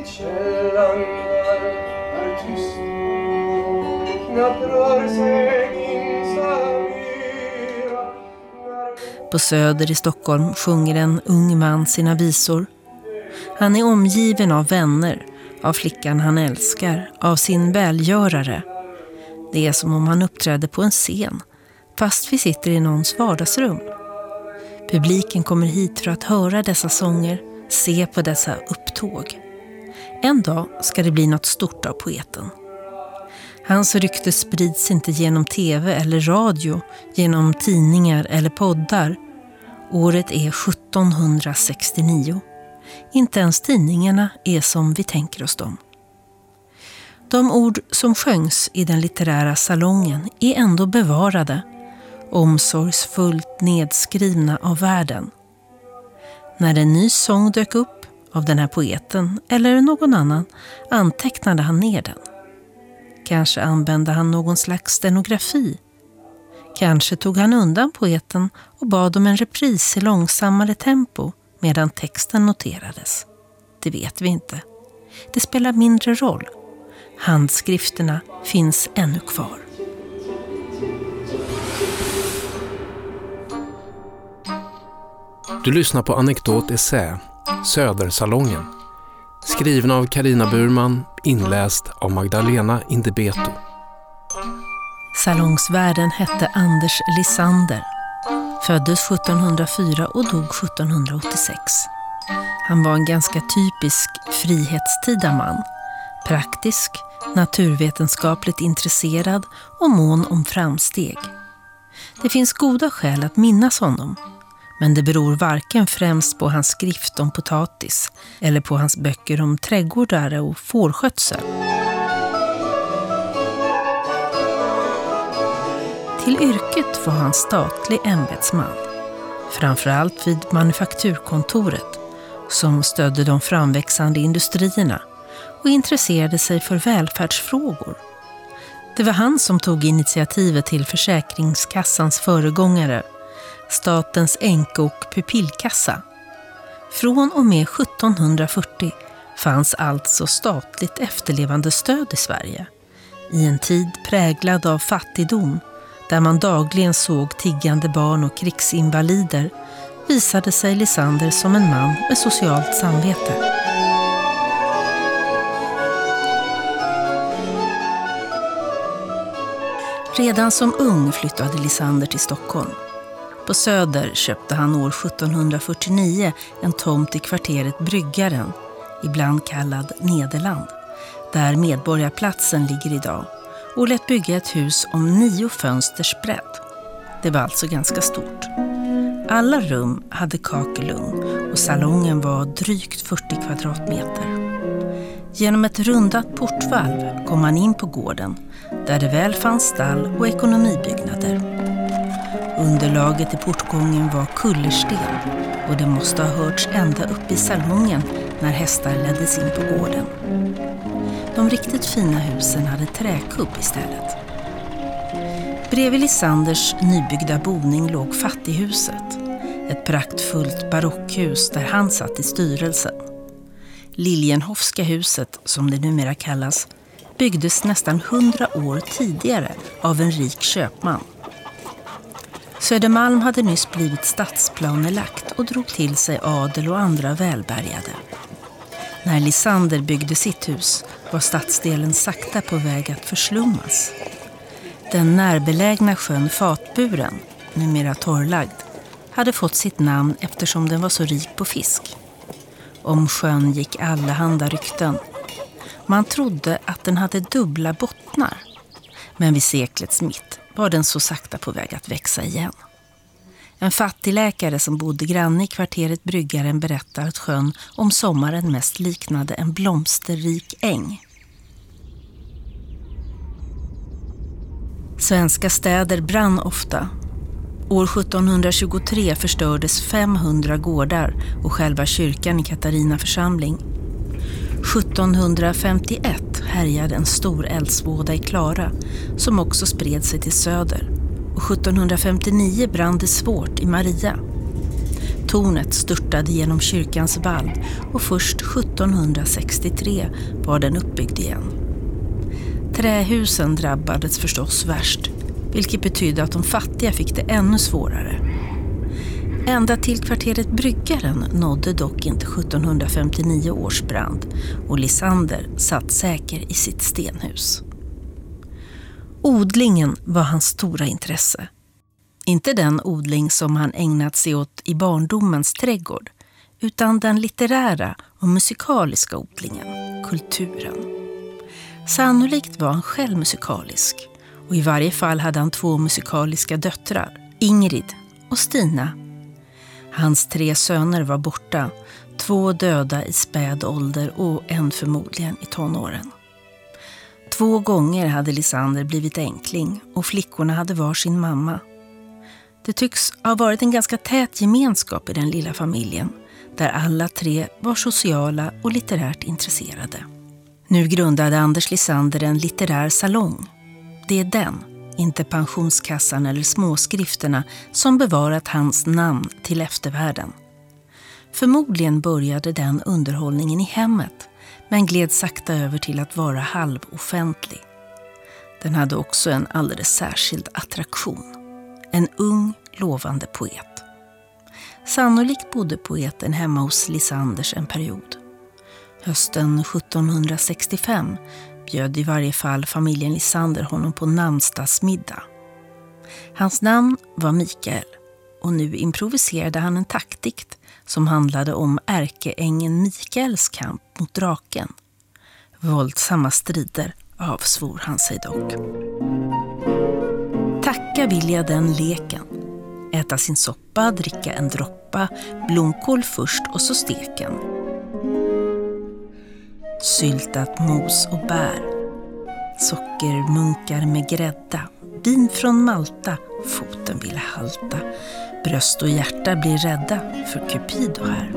vid källan är tyst Knappt rör sig På Söder i Stockholm sjunger en ung man sina visor. Han är omgiven av vänner, av flickan han älskar, av sin välgörare. Det är som om han uppträder på en scen, fast vi sitter i någons vardagsrum. Publiken kommer hit för att höra dessa sånger, se på dessa upptåg. En dag ska det bli något stort av poeten. Hans rykte sprids inte genom tv eller radio, genom tidningar eller poddar. Året är 1769. Inte ens tidningarna är som vi tänker oss dem. De ord som sjöngs i den litterära salongen är ändå bevarade, omsorgsfullt nedskrivna av världen. När en ny sång dök upp av den här poeten eller någon annan antecknade han ner den. Kanske använde han någon slags stenografi. Kanske tog han undan poeten och bad om en repris i långsammare tempo medan texten noterades. Det vet vi inte. Det spelar mindre roll. Handskrifterna finns ännu kvar. Du lyssnar på Anekdot Essä, Södersalongen. Skriven av Karina Burman, inläst av Magdalena Indebeto. Salongsvärden hette Anders Lisander. Föddes 1704 och dog 1786. Han var en ganska typisk frihetstida man. Praktisk, naturvetenskapligt intresserad och mån om framsteg. Det finns goda skäl att minnas honom men det beror varken främst på hans skrift om potatis eller på hans böcker om trädgårdar och fårskötsel. Till yrket var han statlig ämbetsman. Framförallt vid manufakturkontoret som stödde de framväxande industrierna och intresserade sig för välfärdsfrågor. Det var han som tog initiativet till Försäkringskassans föregångare statens änke och pupillkassa. Från och med 1740 fanns alltså statligt efterlevande stöd i Sverige. I en tid präglad av fattigdom, där man dagligen såg tiggande barn och krigsinvalider, visade sig Lisander som en man med socialt samvete. Redan som ung flyttade Lisander till Stockholm. På Söder köpte han år 1749 en tomt i kvarteret Bryggaren, ibland kallad Nederland, där Medborgarplatsen ligger idag, och lät bygga ett hus om nio fönsters bredd. Det var alltså ganska stort. Alla rum hade kakelugn och salongen var drygt 40 kvadratmeter. Genom ett rundat portvalv kom man in på gården där det väl fanns stall och ekonomibyggnader. Underlaget i portgången var kullersten och det måste ha hörts ända upp i salongen när hästar leddes in på gården. De riktigt fina husen hade träkubb istället. Bredvid Lisanders nybyggda boning låg fattighuset. Ett praktfullt barockhus där han satt i styrelsen. Liljenhofska huset, som det numera kallas, byggdes nästan hundra år tidigare av en rik köpman Södermalm hade nyss blivit stadsplanelagt och drog till sig adel och andra välbärgade. När Lisander byggde sitt hus var stadsdelen sakta på väg att förslummas. Den närbelägna sjön Fatburen, numera torrlagd, hade fått sitt namn eftersom den var så rik på fisk. Om sjön gick allehanda rykten. Man trodde att den hade dubbla bottnar. Men vid seklets mitt var den så sakta på väg att växa igen. En fattigläkare som bodde granne i kvarteret Bryggaren berättar att sjön om sommaren mest liknade en blomsterrik äng. Svenska städer brann ofta. År 1723 förstördes 500 gårdar och själva kyrkan i Katarina församling. 1751 härjade en stor eldsvåda i Klara som också spred sig till söder. Och 1759 brann det svårt i Maria. tornet störtade genom kyrkans valv och först 1763 var den uppbyggd igen. Trähusen drabbades förstås värst, vilket betydde att de fattiga fick det ännu svårare. Ända till kvarteret Bryggaren nådde dock inte 1759 års brand och Lisander satt säker i sitt stenhus. Odlingen var hans stora intresse. Inte den odling som han ägnat sig åt i barndomens trädgård, utan den litterära och musikaliska odlingen, kulturen. Sannolikt var han själv musikalisk och i varje fall hade han två musikaliska döttrar, Ingrid och Stina. Hans tre söner var borta, två döda i späd ålder och en förmodligen i tonåren. Två gånger hade Lisander blivit enkling och flickorna hade var sin mamma. Det tycks ha varit en ganska tät gemenskap i den lilla familjen där alla tre var sociala och litterärt intresserade. Nu grundade Anders Lisander en litterär salong. Det är den, inte pensionskassan eller småskrifterna, som bevarat hans namn till eftervärlden. Förmodligen började den underhållningen i hemmet men gled sakta över till att vara halvoffentlig. Den hade också en alldeles särskild attraktion. En ung, lovande poet. Sannolikt bodde poeten hemma hos Lisanders en period. Hösten 1765 bjöd i varje fall familjen Lisander honom på namnsdagsmiddag. Hans namn var Mikael och nu improviserade han en taktdikt som handlade om ärkeängeln Mikaels kamp mot draken. Våldsamma strider avsvor han sig dock. Tacka vill jag den leken. Äta sin soppa, dricka en droppa, blomkål först och så steken. Syltat mos och bär. Sockermunkar med grädda. Vin från Malta, foten vill halta. Bröst och hjärta blir rädda för Cupido här.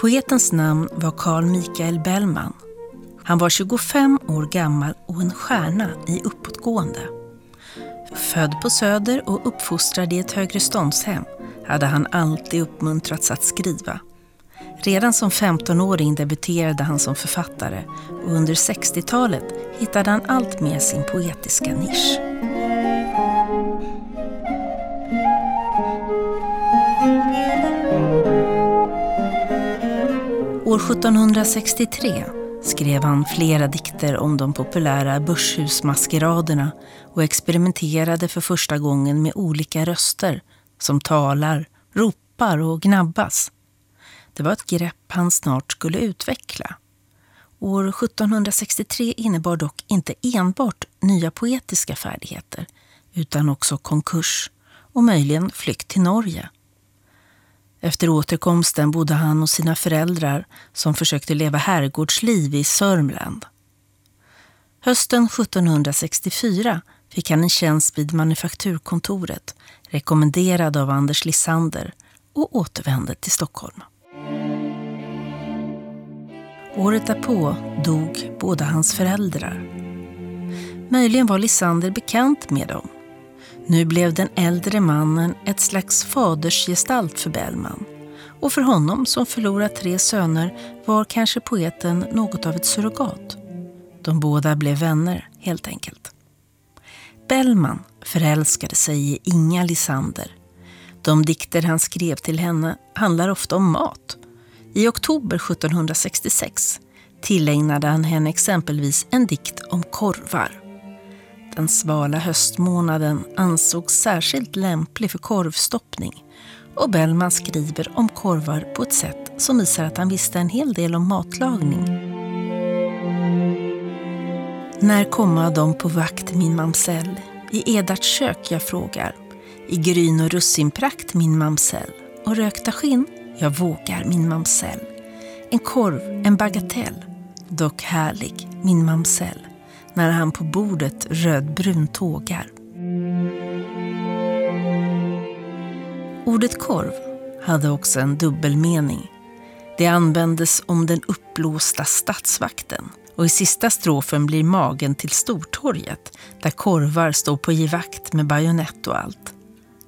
Poetens namn var Carl Michael Bellman. Han var 25 år gammal och en stjärna i uppåtgående. Född på Söder och uppfostrad i ett högre ståndshem hade han alltid uppmuntrats att skriva. Redan som 15-åring debuterade han som författare och under 60-talet hittade han allt mer sin poetiska nisch. År 1763 skrev han flera dikter om de populära börshusmaskeraderna och experimenterade för första gången med olika röster som talar, ropar och gnabbas. Det var ett grepp han snart skulle utveckla. År 1763 innebar dock inte enbart nya poetiska färdigheter utan också konkurs och möjligen flykt till Norge. Efter återkomsten bodde han hos sina föräldrar som försökte leva herrgårdsliv i Sörmland. Hösten 1764 fick han en tjänst vid manufakturkontoret rekommenderad av Anders Lissander och återvände till Stockholm. Året därpå dog båda hans föräldrar. Möjligen var Lissander bekant med dem. Nu blev den äldre mannen ett slags fadersgestalt för Bellman. Och för honom som förlorat tre söner var kanske poeten något av ett surrogat. De båda blev vänner, helt enkelt. Bellman förälskade sig i Inga Lisander. De dikter han skrev till henne handlar ofta om mat i oktober 1766 tillägnade han henne exempelvis en dikt om korvar. Den svala höstmånaden ansågs särskilt lämplig för korvstoppning och Bellman skriver om korvar på ett sätt som visar att han visste en hel del om matlagning. När komma de på vakt min mamsell? I Edarts kök jag frågar. I gryn och russinprakt min mamsell. Och rökta skinn jag vågar, min mamsell. En korv, en bagatell. Dock härlig, min mamsell. När han på bordet rödbrun tågar. Ordet korv hade också en dubbelmening. Det användes om den uppblåsta statsvakten Och i sista strofen blir magen till Stortorget där korvar står på givakt med bajonett och allt.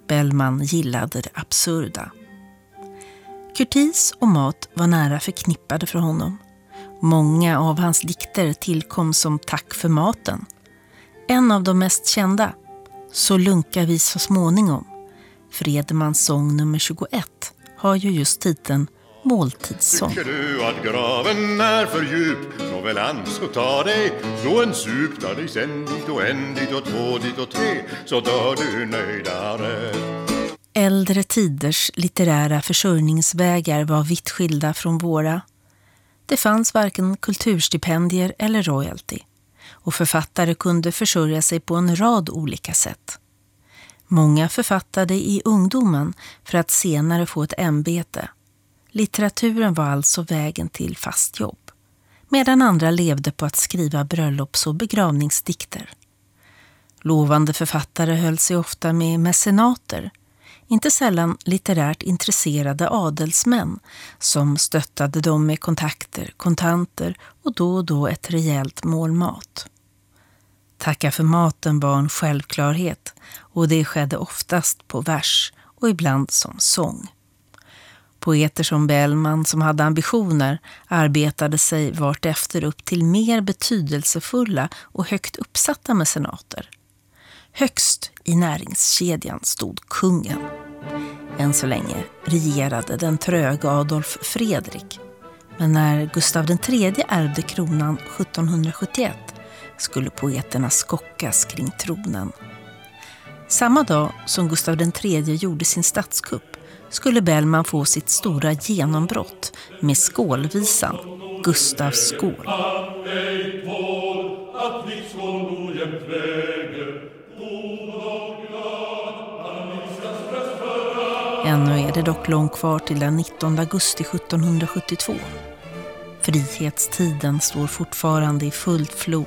Bellman gillade det absurda. Kurtis och mat var nära förknippade för honom. Många av hans dikter tillkom som tack för maten. En av de mest kända, Så lunkar vi så småningom, Fredmans sång nummer 21, har ju just titeln Måltidssång. Tycker du att graven är för djup, så väl ans och ta dig Slå en sup, ta dig sen dit och en dit och två dit och tre Så dör du nöjdare Äldre tiders litterära försörjningsvägar var vitt skilda från våra. Det fanns varken kulturstipendier eller royalty och författare kunde försörja sig på en rad olika sätt. Många författade i ungdomen för att senare få ett ämbete. Litteraturen var alltså vägen till fast jobb, medan andra levde på att skriva bröllops och begravningsdikter. Lovande författare höll sig ofta med mecenater, inte sällan litterärt intresserade adelsmän som stöttade dem med kontakter, kontanter och då och då ett rejält mål mat. Tacka för maten var en självklarhet och det skedde oftast på vers och ibland som sång. Poeter som Bellman som hade ambitioner arbetade sig vartefter upp till mer betydelsefulla och högt uppsatta mecenater. Högst i näringskedjan stod kungen. Än så länge regerade den tröga Adolf Fredrik. Men när Gustav III ärvde kronan 1771 skulle poeterna skockas kring tronen. Samma dag som Gustav III gjorde sin statskupp skulle Bellman få sitt stora genombrott med skålvisan Gustavs skål. Det dock långt kvar till den 19 augusti 1772. Frihetstiden står fortfarande i fullt flor.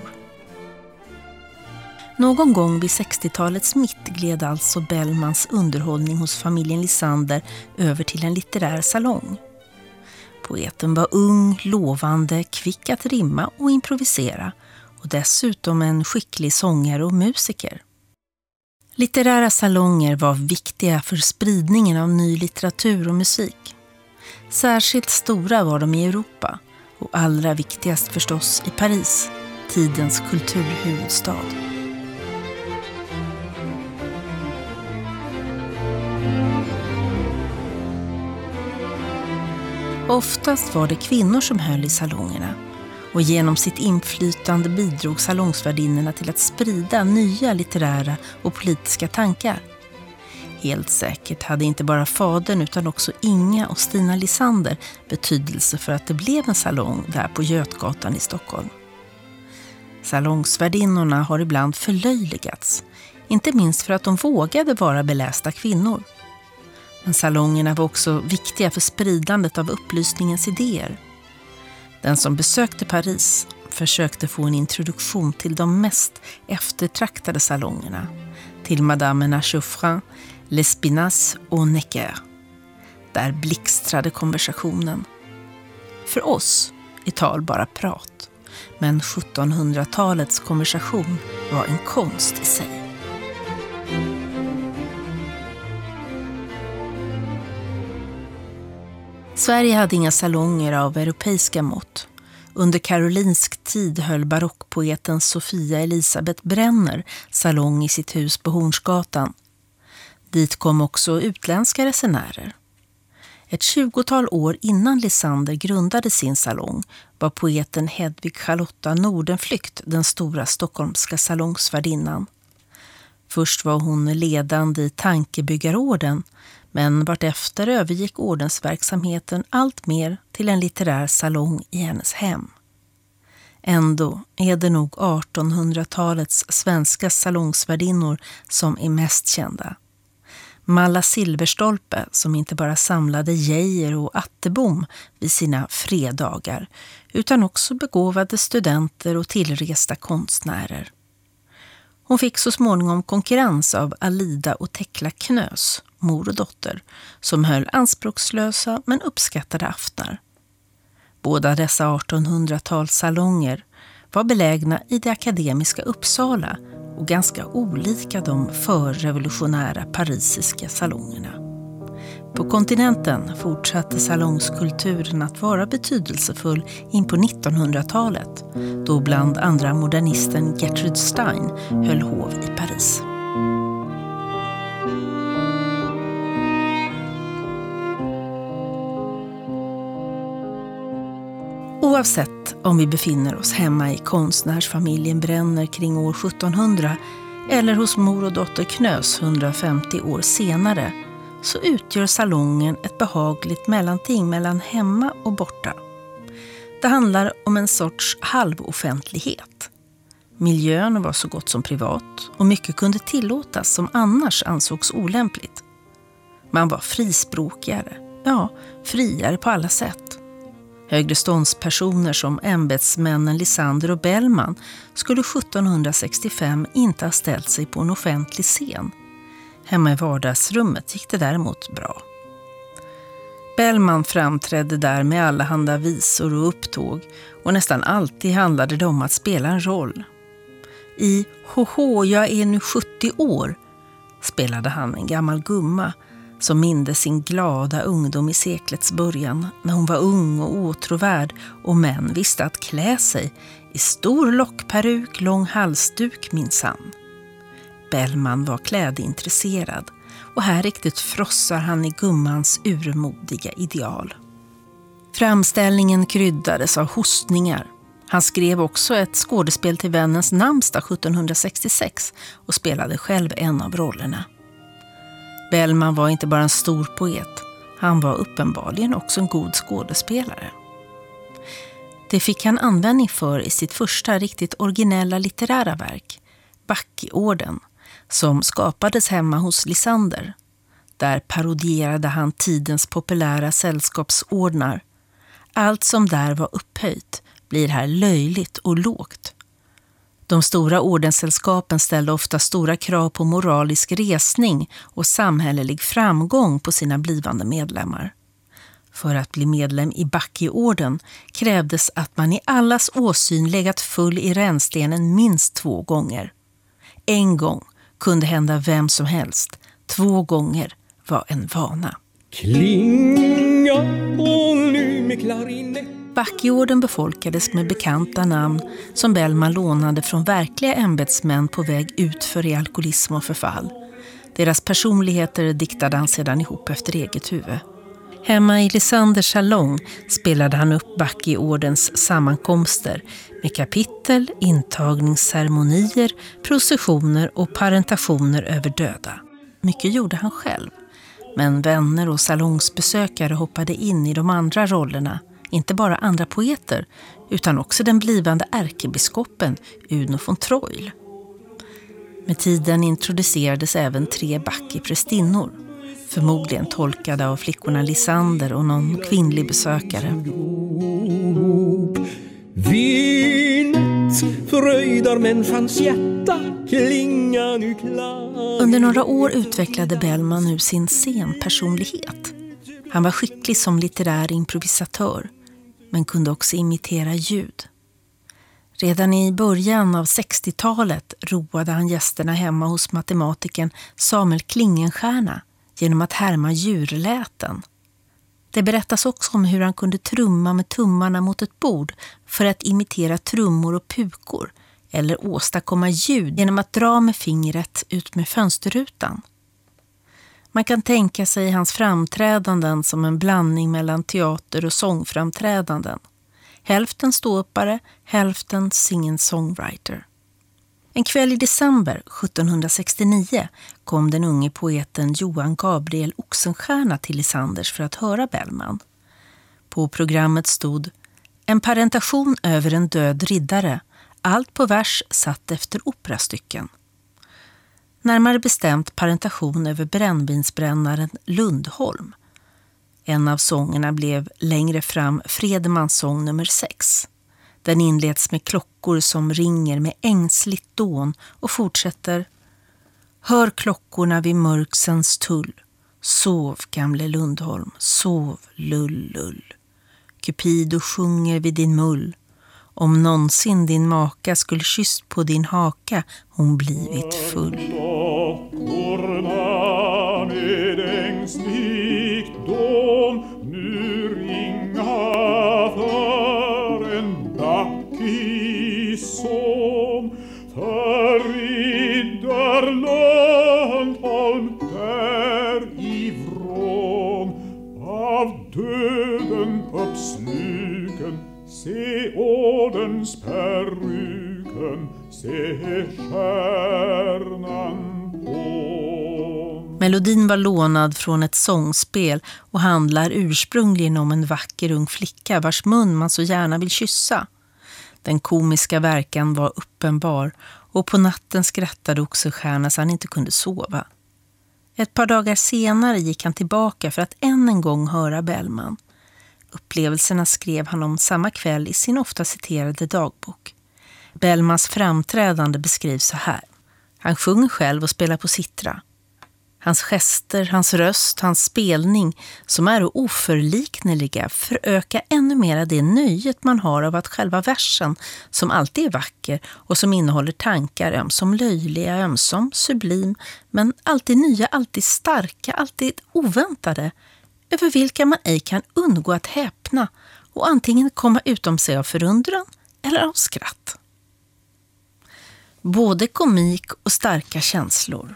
Någon gång vid 60-talets mitt gled alltså Bellmans underhållning hos familjen Lisander över till en litterär salong. Poeten var ung, lovande, kvick att rimma och improvisera och dessutom en skicklig sångare och musiker. Litterära salonger var viktiga för spridningen av ny litteratur och musik. Särskilt stora var de i Europa och allra viktigast förstås i Paris, tidens kulturhuvudstad. Oftast var det kvinnor som höll i salongerna och genom sitt inflytande bidrog salongsvärdinnorna till att sprida nya litterära och politiska tankar. Helt säkert hade inte bara fadern utan också Inga och Stina Lisander betydelse för att det blev en salong där på Götgatan i Stockholm. Salongsvärdinnorna har ibland förlöjligats, inte minst för att de vågade vara belästa kvinnor. Men salongerna var också viktiga för spridandet av upplysningens idéer. Den som besökte Paris försökte få en introduktion till de mest eftertraktade salongerna. Till Madame Chauffrin, Lespinasse och Necker. Där blixtrade konversationen. För oss är tal bara prat. Men 1700-talets konversation var en konst i sig. Sverige hade inga salonger av europeiska mått. Under karolinsk tid höll barockpoeten Sofia Elisabeth Brenner salong i sitt hus på Hornsgatan. Dit kom också utländska resenärer. Ett tjugotal år innan Lisander grundade sin salong var poeten Hedvig Charlotta Nordenflykt den stora stockholmska salongsvärdinnan. Först var hon ledande i Tankebyggarorden men vartefter övergick ordensverksamheten allt mer till en litterär salong i hennes hem. Ändå är det nog 1800-talets svenska salongsvärdinnor som är mest kända. Malla Silverstolpe som inte bara samlade Geijer och Attebom vid sina fredagar utan också begåvade studenter och tillresta konstnärer. Hon fick så småningom konkurrens av Alida och Tekla Knös, mor och dotter, som höll anspråkslösa men uppskattade aftnar. Båda dessa 1800-talssalonger var belägna i det akademiska Uppsala och ganska olika de förrevolutionära parisiska salongerna. På kontinenten fortsatte salongskulturen att vara betydelsefull in på 1900-talet då bland andra modernisten Gertrude Stein höll hov i Paris. Oavsett om vi befinner oss hemma i konstnärsfamiljen Brenner kring år 1700 eller hos mor och dotter Knös 150 år senare så utgör salongen ett behagligt mellanting mellan hemma och borta. Det handlar om en sorts halvoffentlighet. Miljön var så gott som privat och mycket kunde tillåtas som annars ansågs olämpligt. Man var frispråkigare, ja, friare på alla sätt. Högreståndspersoner som ämbetsmännen Lisander och Bellman skulle 1765 inte ha ställt sig på en offentlig scen. Hemma i vardagsrummet gick det däremot bra. Bellman framträdde där med allehanda visor och upptåg och nästan alltid handlade det om att spela en roll. I Hoho, jag är nu 70 år spelade han en gammal gumma som mindes sin glada ungdom i seklets början när hon var ung och åtråvärd och män visste att klä sig i stor lockperuk, lång halsduk minsann. Bellman var klädintresserad och här riktigt frossar han i gummans urmodiga ideal. Framställningen kryddades av hostningar. Han skrev också ett skådespel till vännens namnsdag 1766 och spelade själv en av rollerna. Bellman var inte bara en stor poet, han var uppenbarligen också en god skådespelare. Det fick han användning för i sitt första riktigt originella litterära verk, Backiorden, som skapades hemma hos Lisander. Där parodierade han tidens populära sällskapsordnar. Allt som där var upphöjt blir här löjligt och lågt. De stora ordenssällskapen ställde ofta stora krav på moralisk resning och samhällelig framgång på sina blivande medlemmar. För att bli medlem i Bacchiorden krävdes att man i allas åsyn legat full i rännstenen minst två gånger. En gång kunde hända vem som helst. Två gånger var en vana. Klinga nu med klarinett Backjorden befolkades med bekanta namn som Bellman lånade från verkliga ämbetsmän på väg utför i alkoholism och förfall. Deras personligheter diktade han sedan ihop efter eget huvud. Hemma i Lisanders salong spelade han upp Backjordens sammankomster med kapitel, intagningsceremonier, processioner och parentationer över döda. Mycket gjorde han själv. Men vänner och salongsbesökare hoppade in i de andra rollerna inte bara andra poeter utan också den blivande ärkebiskopen Uno von Troil. Med tiden introducerades även tre Bacchi-prästinnor förmodligen tolkade av flickorna Lisander och någon kvinnlig besökare. Under några år utvecklade Bellman nu sin scenpersonlighet. Han var skicklig som litterär improvisatör men kunde också imitera ljud. Redan i början av 60-talet roade han gästerna hemma hos matematikern Samuel Klingenstierna genom att härma djurläten. Det berättas också om hur han kunde trumma med tummarna mot ett bord för att imitera trummor och pukor eller åstadkomma ljud genom att dra med fingret ut med fönsterrutan. Man kan tänka sig hans framträdanden som en blandning mellan teater och sångframträdanden. Hälften ståuppare, hälften singen-songwriter. En kväll i december 1769 kom den unge poeten Johan Gabriel Oxenstierna till Lisanders för att höra Bellman. På programmet stod En parentation över en död riddare, allt på vers satt efter operastycken. Närmare bestämt parentation över brännvinsbrännaren Lundholm. En av sångerna blev längre fram Fredmans sång nummer 6. Den inleds med klockor som ringer med ängsligt dån och fortsätter Hör klockorna vid mörksens tull. Sov, gamle Lundholm, sov, lull, lull. Cupido sjunger vid din mull om någonsin din maka skulle kysst på din haka hon blivit full. Dockorna med ängsligt dån nu ringa för en son för riddar Lundholm av döden uppsluken se ådens peruken se stjärnan på Melodin var lånad från ett sångspel och handlar ursprungligen om en vacker ung flicka vars mun man så gärna vill kyssa. Den komiska verkan var uppenbar och på natten skrattade Oxenstierna så han inte kunde sova. Ett par dagar senare gick han tillbaka för att än en gång höra Bellman. Upplevelserna skrev han om samma kväll i sin ofta citerade dagbok. Bellmans framträdande beskrivs så här. Han sjunger själv och spelar på sittra. Hans gester, hans röst, hans spelning, som är oförlikneliga, förökar ännu mera det nöjet man har av att själva versen, som alltid är vacker och som innehåller tankar ömsom löjliga, ömsom sublim, men alltid nya, alltid starka, alltid oväntade, över vilka man ej kan undgå att häpna och antingen komma utom sig av förundran eller av skratt. Både komik och starka känslor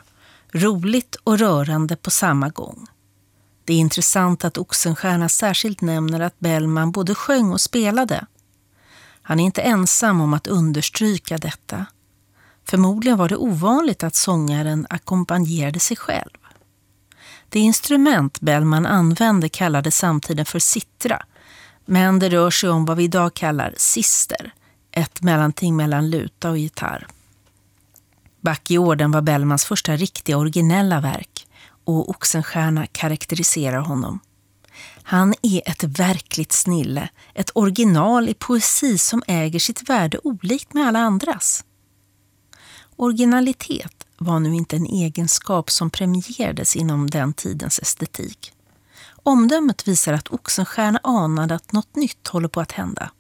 roligt och rörande på samma gång. Det är intressant att Oxenstierna särskilt nämner att Bellman både sjöng och spelade. Han är inte ensam om att understryka detta. Förmodligen var det ovanligt att sångaren ackompanjerade sig själv. Det instrument Bellman använde kallades samtiden för sittra, men det rör sig om vad vi idag kallar sister, ett mellanting mellan luta och gitarr. Back i orden var Bellmans första riktiga originella verk och Oxenstierna karaktäriserar honom. Han är ett verkligt snille, ett original i poesi som äger sitt värde olikt med alla andras. Originalitet var nu inte en egenskap som premierades inom den tidens estetik. Omdömet visar att Oxenstierna anade att något nytt håller på att hända.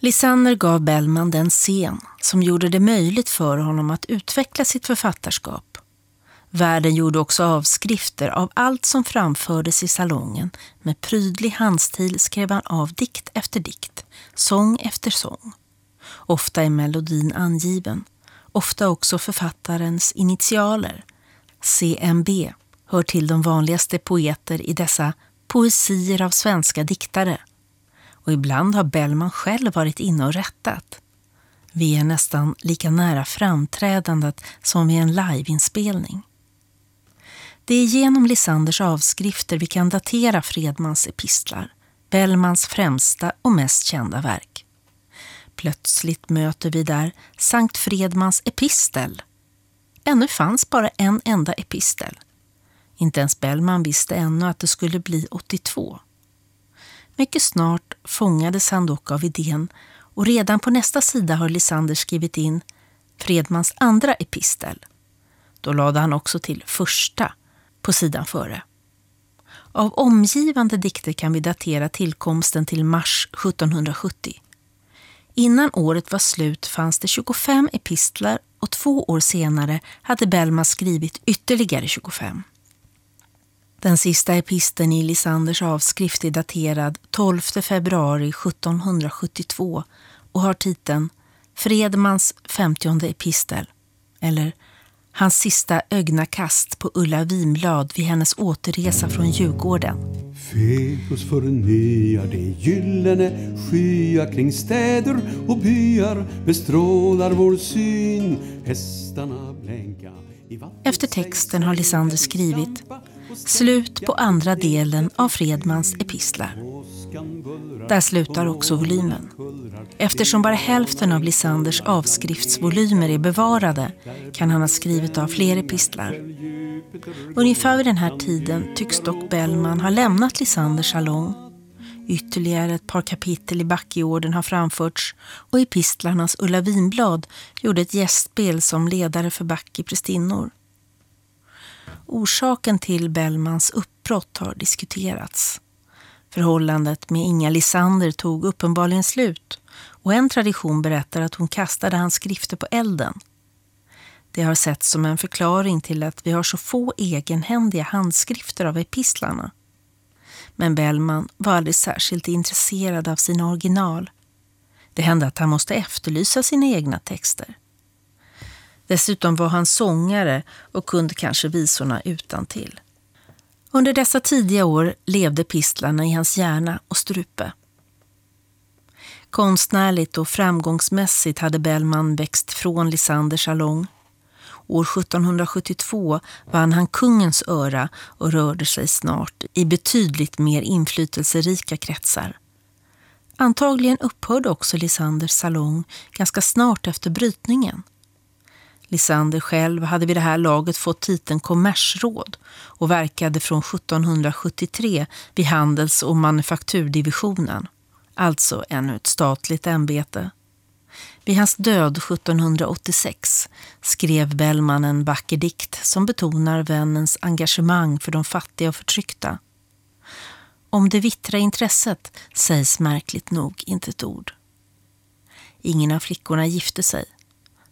Lisander gav Bellman den scen som gjorde det möjligt för honom att utveckla sitt författarskap. Världen gjorde också avskrifter av allt som framfördes i salongen. Med prydlig handstil skrev han av dikt efter dikt, sång efter sång. Ofta är melodin angiven, ofta också författarens initialer. CMB hör till de vanligaste poeter i dessa poesier av svenska diktare och ibland har Bellman själv varit inne och rättat. Vi är nästan lika nära framträdandet som vid en liveinspelning. Det är genom Lisanders avskrifter vi kan datera Fredmans epistlar, Bellmans främsta och mest kända verk. Plötsligt möter vi där Sankt Fredmans epistel. Ännu fanns bara en enda epistel. Inte ens Bellman visste ännu att det skulle bli 82. Mycket snart fångades han dock av idén och redan på nästa sida har Lisander skrivit in Fredmans andra epistel. Då lade han också till första på sidan före. Av omgivande dikter kan vi datera tillkomsten till mars 1770. Innan året var slut fanns det 25 epistlar och två år senare hade Bellman skrivit ytterligare 25. Den sista episten i Lisanders avskrift är daterad 12 februari 1772 och har titeln Fredmans 50 epistel eller Hans sista ögnakast på Ulla Vinblad vid hennes återresa från Djurgården. Febus förnyar de gyllene skyar kring städer och byar bestrålar vår syn Hästarna blänka Efter texten har Lisander skrivit Slut på andra delen av Fredmans epistlar. Där slutar också volymen. Eftersom bara hälften av Lisanders avskriftsvolymer är bevarade kan han ha skrivit av fler epistlar. Ungefär vid den här tiden tycks dock Bellman ha lämnat Lisanders salong. Ytterligare ett par kapitel i Backeorden har framförts och epistlarnas Ulla Vinblad gjorde ett gästspel som ledare för Backe prästinnor. Orsaken till Bellmans uppbrott har diskuterats. Förhållandet med Inga Lisander tog uppenbarligen slut och en tradition berättar att hon kastade hans skrifter på elden. Det har setts som en förklaring till att vi har så få egenhändiga handskrifter av epistlarna. Men Bellman var aldrig särskilt intresserad av sina original. Det hände att han måste efterlysa sina egna texter. Dessutom var han sångare och kunde kanske visorna utan till. Under dessa tidiga år levde pistlarna i hans hjärna och strupe. Konstnärligt och framgångsmässigt hade Bellman växt från Lisanders salong. År 1772 vann han kungens öra och rörde sig snart i betydligt mer inflytelserika kretsar. Antagligen upphörde också Lisanders salong ganska snart efter brytningen. Lisander själv hade vid det här laget fått titeln kommersråd och verkade från 1773 vid handels- och manufakturdivisionen, alltså ännu ett statligt ämbete. Vid hans död 1786 skrev Bellman en vacker dikt som betonar vännens engagemang för de fattiga och förtryckta. Om det vittra intresset sägs märkligt nog inte ett ord. Ingen av flickorna gifte sig.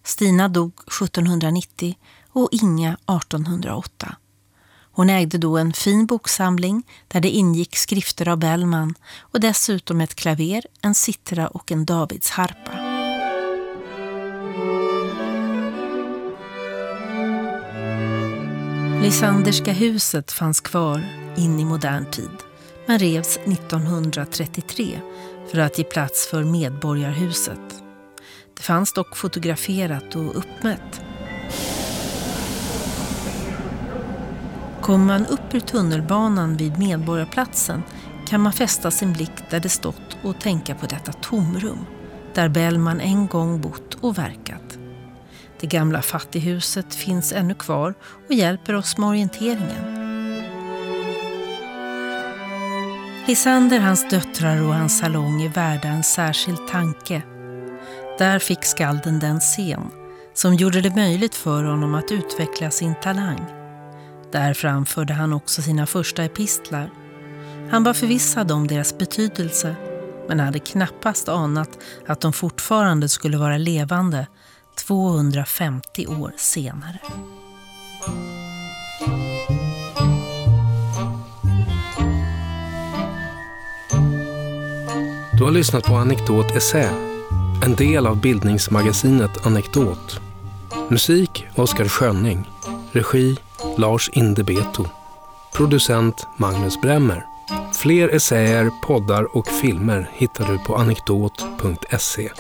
Stina dog 1790 och Inga 1808. Hon ägde då en fin boksamling där det ingick skrifter av Bellman och dessutom ett klaver, en sittra och en davidsharpa. Lysanderska huset fanns kvar in i modern tid men revs 1933 för att ge plats för Medborgarhuset. Det fanns dock fotograferat och uppmätt. Kommer man upp ur tunnelbanan vid Medborgarplatsen kan man fästa sin blick där det stått och tänka på detta tomrum där Bellman en gång bott och verkat. Det gamla fattighuset finns ännu kvar och hjälper oss med orienteringen. Lisander, hans döttrar och hans salong är värda en särskild tanke. Där fick skalden den scen som gjorde det möjligt för honom att utveckla sin talang. Där framförde han också sina första epistlar. Han var förvissad om deras betydelse men hade knappast anat att de fortfarande skulle vara levande 250 år senare. Du har lyssnat på Anekdot Essä, en del av bildningsmagasinet Anekdot. Musik Oskar Schönning. Regi Lars Indebeto. Producent Magnus Bremmer. Fler essäer, poddar och filmer hittar du på anekdot.se.